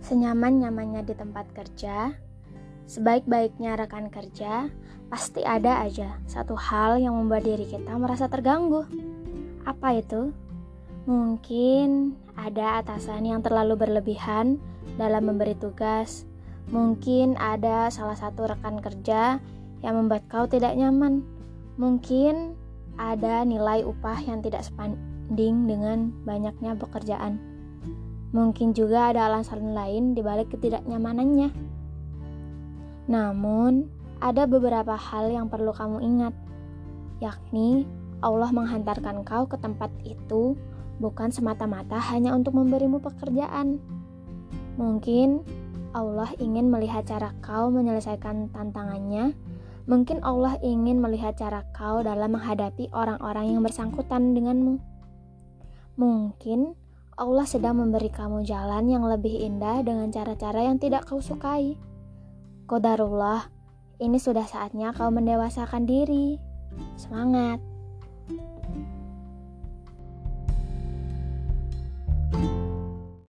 Senyaman-nyamannya di tempat kerja, sebaik-baiknya rekan kerja, pasti ada aja satu hal yang membuat diri kita merasa terganggu. Apa itu? Mungkin ada atasan yang terlalu berlebihan dalam memberi tugas. Mungkin ada salah satu rekan kerja yang membuat kau tidak nyaman. Mungkin ada nilai upah yang tidak sebanding dengan banyaknya pekerjaan. Mungkin juga ada alasan lain di balik ketidaknyamanannya. Namun, ada beberapa hal yang perlu kamu ingat, yakni Allah menghantarkan kau ke tempat itu bukan semata-mata hanya untuk memberimu pekerjaan. Mungkin Allah ingin melihat cara kau menyelesaikan tantangannya. Mungkin Allah ingin melihat cara kau dalam menghadapi orang-orang yang bersangkutan denganmu. Mungkin Allah sedang memberi kamu jalan yang lebih indah dengan cara-cara yang tidak kau sukai. Kodarullah, ini sudah saatnya kau mendewasakan diri. Semangat!